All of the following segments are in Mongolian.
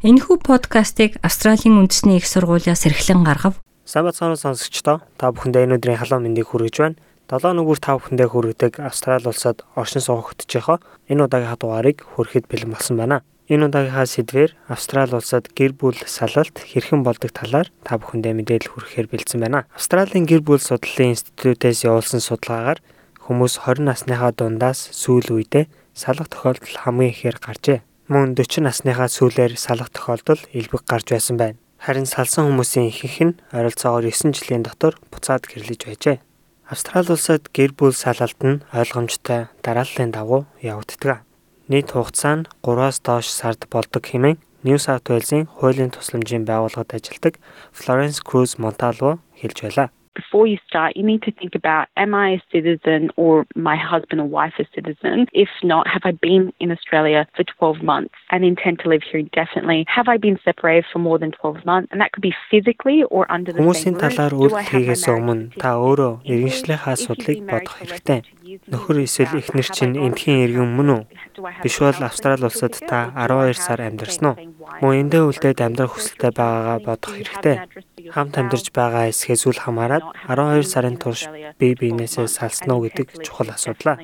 Энэхүү подкастыг Австралийн үндэсний их сургуулиас эрхлэн гаргав. Сайн бацхан сонсогчдоо та бүхэндээ энэ өдрийн халуун мэндийг хүргэж байна. 7 нүгүр та бүхэндээ хүргэдэг Австрали улсад оршин суугдчихоо энэ удаагийнхаа дугаарыг хүрэхэд бэлэн болсон байна. Энэ удаагийнхаа сэдвээр Австрали улсад гэр бүл салалт хэрхэн болдог талаар та бүхэндээ мэдээлэл хүргэхээр бэлдсэн байна. Австралийн гэр бүл судлалын институтээс явуулсан судалгаагаар хүмүүс 20 насныхаа дундаас сүүл үедээ салах тохиолдол хамгийн ихээр гарчээ мөн 40 насныхаа сүүлээр салах тохиолдол элбэг гарч байсан байна. Харин салсан хүмүүсийн ихэнх нь ойролцоогоор 9 жилийн дотор буцаад гэрлэж байжээ. Австрали улсад гэр бүл салалт нь ойлгомжтой дарааллын дагуу явагддаг. Нийт хугацаа нь 3-аас доош сард болдог хэмээн New South Wales-ийн хуулийн тусламжийн байгууллагад ажилладаг Florence Cruz Montalvo хэлж байлаа before you start, you need to think about am I a citizen or my husband or wife a citizen? If not, have I been in Australia for 12 months and intend to live here indefinitely? Have I been separated for more than 12 months? And that could be physically or under the Хүмүүсийн талаар үйл хийгээс өмнө та өөрөө иргэншлийн асуудлыг бодох хэрэгтэй. Нөхөр эсвэл эхнэр чинь эндхийн иргэн мөн үү? Биш бол Австрали улсад та 12 сар амьдарсан уу? Мөн эндээ үлдээд амьдрах хүсэлтэй байгаагаа бодох хэрэгтэй. Хамт амьдарч байгаа эсхээс үл хамааран 12 сарын турш бие биенээсээ салсан уу гэдэг чухал асуудал.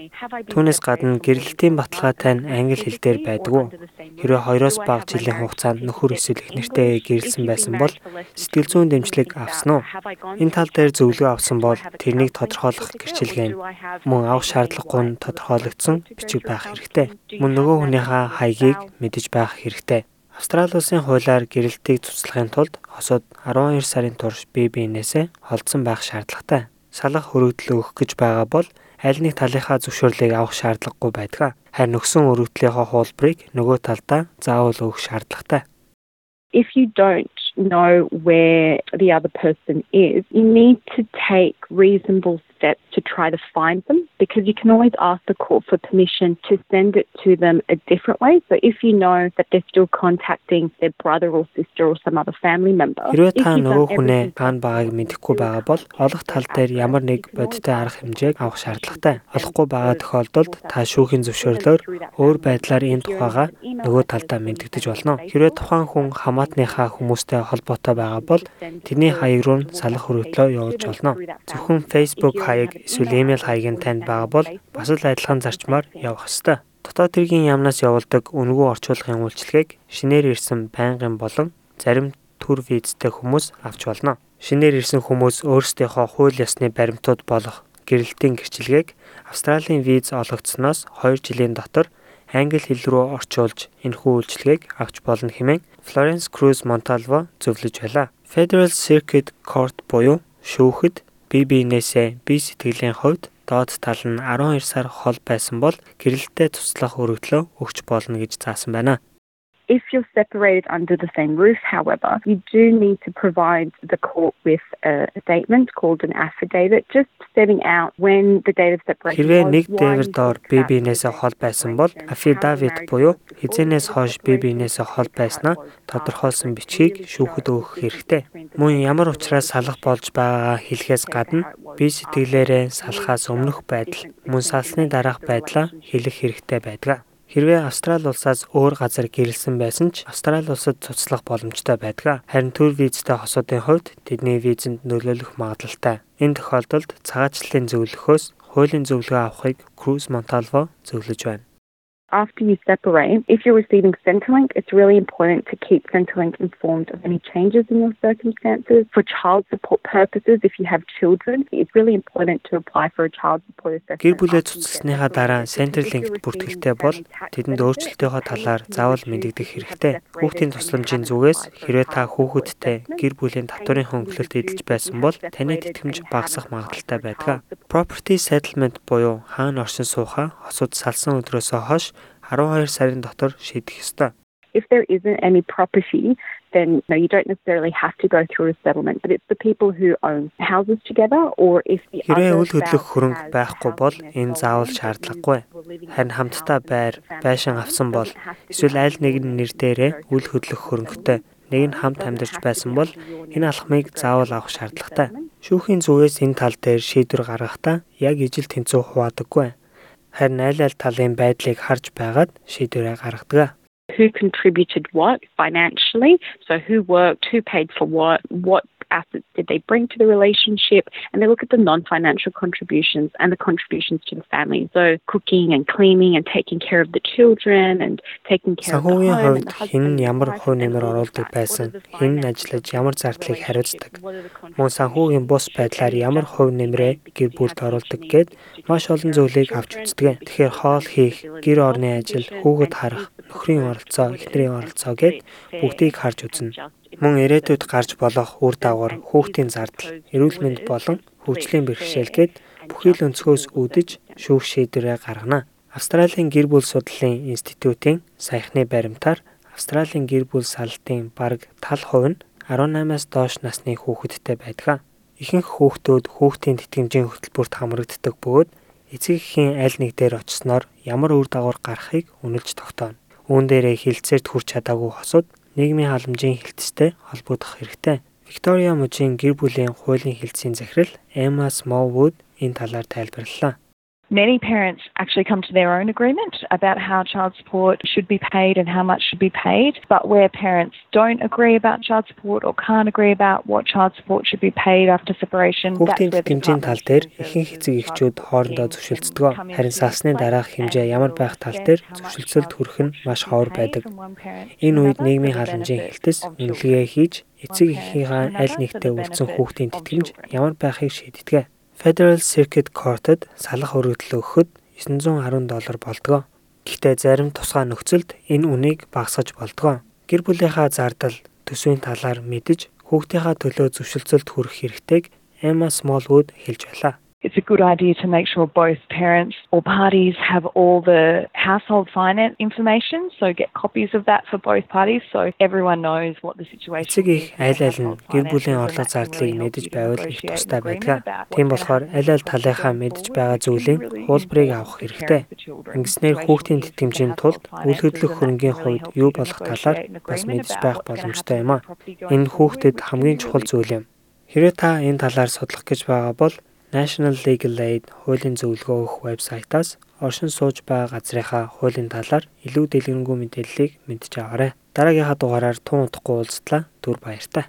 Түүнээс гадна гэрэлтийн баталгаа тань англи хэл дээр байдгүй. Хэрвээ 2-оос бага жилийн хугацаанд нөхөр эсвэл эхнэртэй гэрэлсэн байсан бол сэтгэл зүйн дэмжлэг авсан уу? Энэ тал дээр зөвлөгөө авсан бол тэрнийг тодорхойлох гэрчилгээ нь мөн авах шаардлагагүй нь тодорхойлогдсон бичиг байх хэрэгтэй. Мөн нөгөө хүнийхээ хаягийг мэдэж байх хэрэгтэй. Австрали улсын хуулиар гэрэлтийг цуцлахын тулд хосод 12 сарын турш бие биенээсээ холдсон байх шаардлагатай. Салах өргөдөл өгөх гэж байгаа бол аль нэг талынхаа зөвшөөрлийг авах шаардлагагүй байдаг. Харин өгсөн өргөдлийнхөө хуулбарыг нөгөө талдаа заавал өгөх шаардлагатай. If you don't know where the other person is, you need to take reasonable steps to try to find them because you can always ask the court for permission to send it to them a different way. So if you know that they're still contacting their brother or sister or some other family member. Хэрвээ та нөгөө хүнээ хаана байгааг мэдэхгүй байгаа бол олох тал дээр ямар нэг бодиттой арга хэмжээг авах шаардлагатай. Олохгүй байгаа тохиолдолд та шүүхийн зөвшөөрлөөр өөр байдлаар энэ тухайга нөгөө талдаа мэдэгдэж болно. Хэрвээ тухайн хүн хамаатныхаа хүмүүстэй холбоотой байгаа бол тэрний хаяг руу салах хөрөглөө явуулж болно. Зөвхөн Facebook хаяг эсвэл имэйл хаяг нь танд байгаа бол бас л адилхан зарчмаар явах ёстой. Дотоод хэргийн яамнаас явуулдаг үнэгүй орчуулгын үйлчилгээг шинээр ирсэн байнгын болон зарим төр визтэй хүмүүс авч болно. Шинээр ирсэн хүмүүс өөрсдийнхөө хууль ёсны баримтууд болох гэрэлтийн гэрчилгээг Австралийн виз олгогдсноос 2 жилийн дотор англи хэл рүү орчуулж энэхүү үйлчилгээг авч болно хэмээн Florence Cruz Montalvo зөвлөж байлаа. Federal Circuit Court буюу шүүхэд бие биенээсээ бие сэтгэлийн хувьд доод тал нь 12 сар хол байсан бол гэрэлтээ туслах өргөдлөө өгч болно гэж заасан байна. If you're separated under the same roof, however, you do need to provide the court with a statement called an affidavit just setting out when the date of separation Хэрвээ нэг дээвэр доор бие биенээсээ хол байсан бол affidavit буюу хизэнээс хойш бие биенээсээ хол байснаа тодорхойлсон бичгийг шүүхэд өгөх хэрэгтэй. Мөн ямар учраас салах болж байгаагаа хэлэхээс гадна бие сэтгэлээрээ салахаас өмнөх байдал, мөн салсны дараах байдлаа хэлэх хэрэгтэй байдаг. Хэрвээ Австрали улсаас өөр газар гэрэлсэн байсан ч Австрали улсад цуцлах боломжтой байдаг. Харин төр визтэй хосуудын хувьд тэдний визэнд нөлөөлөх магадлалтай. Энэ тохиолдолд цагаачлалын зөвлөхөөс хуулийн зөвлөгөө авахыг Cruise Montalvo зөвлөж байна. After you separate, if you're receiving Centrelink, it's really important to keep Centrelink informed of any changes in your circumstances. For child support purposes, if you have children, it's really important to apply for a child support assessment. Гэр бүлээ цуцлсныхаа дараа Centrelink-д бүртгэлтэй бол тэдэнд өөрчлөлтийнхөө талаар заавал мэдэгдэх хэрэгтэй. Хүүхдийн тусламжийн зүгээс хэрвээ та хүүхэдтэй гэр бүлийн татварын хөнгөлөлт эдэлж байсан бол таны тэтгэмж багасах магадлалтай байдаг. Property settlement буюу хаана оршин суухаа хосууд салсан өдрөөсөө хойш 12 сарын дотор шийдэх ёстой. If there isn't any property, then no, you don't necessarily have to go through a settlement, but it's the people who own houses together or if the Хэрвээ үл хөдлөх хөрөнгө байхгүй бол энэ заавал шаардлагагүй. Харин хамтдаа байр, байшин авсан бол эсвэл аль нэгэн нэр дээрээ үл хөдлөх хөрөнгөтэй нэг нь хамт амьдарч байсан бол энэ алхмыг заавал авах шаардлагатай. Шүүхийн зүгээс энэ тал дээр шийдвэр гаргахдаа яг ижил тэнцүү хуваадаггүй харин аль аль талын байдлыг харж байгаад шийдвэрээ гаргадаг. who contributed what financially. So who worked, who paid for what, what assets did they bring to the relationship, and they look at the non-financial contributions and the contributions to the family. So cooking and cleaning and taking care of the children and taking care of the Санхүүгийн home. хувьд хэн ямар хувь нэмэр оруулдаг байсан, хэн ажиллаж ямар зардлыг хариуцдаг, мөн санхүүгийн бус байдлаар ямар хувь нэмрээ гэр бүлд оруулдаг гэд маш олон зүйлийг авч үздэг. Тэгэхээр хоол хийх, гэр орны ажил, хүүхэд харах, нөхрийн оролцоо, эхнэрийн оролцоо гэд бүгдийг харж үзнэ. Мөн ирээдүйд гарч болох үр дагавар, хүүхдийн зардал, эрүүл мэнд болон хөгжлийн бэрхшээл гэд бүхий л өнцгөөс үүдэж шүүх шийдвэрээ гаргана. Австралийн гэр бүл судлалын институтын саяхны баримтаар Австралийн гэр бүл саллтын бараг тал хувь нь 18-аас доош насны хүүхэдтэй байдаг. Ихэнх хүүхдүүд хүүхдийн тэтгэмжийн хөтөлбөрт хамрагддаг бөгөөд эцэг эхийн аль нэг дээр очисноор ямар үр дагавар гарахыг үнэлж тогтооно. Үүн дээрээ хилцээрт хүрч чадаагүй хосууд нийгмийн халамжийн хилцтэй холбогдох хэрэгтэй. Виктория мужийн гэр бүлийн хуулийн хилцээний захирал Emma Smallwood энэ талаар тайлбарллаа. Many parents actually come to their own agreement about how child support should be paid and how much should be paid. But where parents don't agree about child support or can't agree about what child support should be paid after separation, that's Хүүхдийн where the тэтгэмжийн тал дээр ихэнх эцэг эхчүүд хоорондоо зөвшөлддөг. Харин салсны дараах хэмжээ ямар байх тал дээр зөвшөлдсөлд хүрэх нь маш ховор байдаг. Энэ үед нийгмийн халамжийн хэлтэс үнэлгээ хийж эцэг эхийнхээ аль нэгтээ үлдсэн хүүхдийн тэтгэмж ямар байхыг шийддэг. Federal Circuit Court-д салах өргөдөл өгөхөд 910 доллар болдгоо. Гэхдээ зарим тусгай нөхцөлд энэ үнийг багасгаж болдгоо. Гэр бүлийнхаа зардал төсвийн талаар мэдж хүүхдийнхаа төлөө зөвшөлдсөлд хүрэх хэрэгтэйг Emma Smallwood хэлж байлаа. It's a good idea to make sure both parents or parties have all the household finance information. So get copies of that for both parties so everyone knows what the situation is. аль аль нь гэр бүлийн орлого зардлыг мэдэж байвал тустай байдаг. Тийм болохоор аль аль талынхаа мэдж байгаа зүйлийн хуулбарыг авах хэрэгтэй. Ингэснээр хүүхдийн тэтгэмжийн тулд үйл хөдлөх хөрөнгийн хувьд юу болох талаар бас мэдж байх боломжтой юм а. Энэ хүүхдэд хамгийн чухал зүйл юм. Хэрвээ та энэ талаар судлах гэж байгаа бол National Legal Aid хуулийн зөвлөгөө өгөх вебсайтаас оршин сууж байгаа газрынхаа хуулийн талаар илүү дэлгэрэнгүй мэдээллийг мэдж аваарай. Дараагийнхаа дугаараар тун удахгүй уулзтлаа. Түр баяртай.